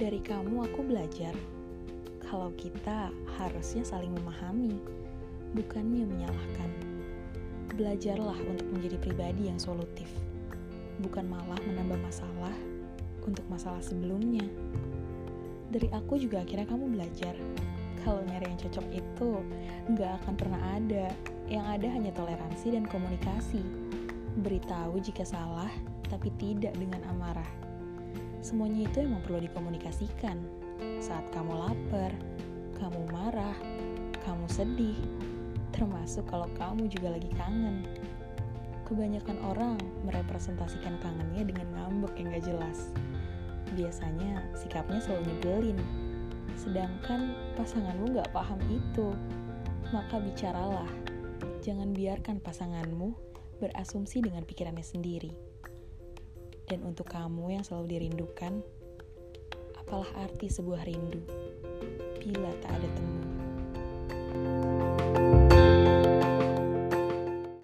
Dari kamu aku belajar kalau kita harusnya saling memahami, bukannya menyalahkan. Belajarlah untuk menjadi pribadi yang solutif, bukan malah menambah masalah untuk masalah sebelumnya. Dari aku juga akhirnya kamu belajar kalau nyari yang cocok itu nggak akan pernah ada. Yang ada hanya toleransi dan komunikasi. Beritahu jika salah, tapi tidak dengan amarah. Semuanya itu emang perlu dikomunikasikan. Saat kamu lapar, kamu marah, kamu sedih, termasuk kalau kamu juga lagi kangen. Kebanyakan orang merepresentasikan kangennya dengan ngambek yang gak jelas. Biasanya sikapnya selalu nyebelin, sedangkan pasanganmu gak paham itu. Maka bicaralah, jangan biarkan pasanganmu berasumsi dengan pikirannya sendiri. Dan untuk kamu yang selalu dirindukan, apalah arti sebuah rindu bila tak ada temu?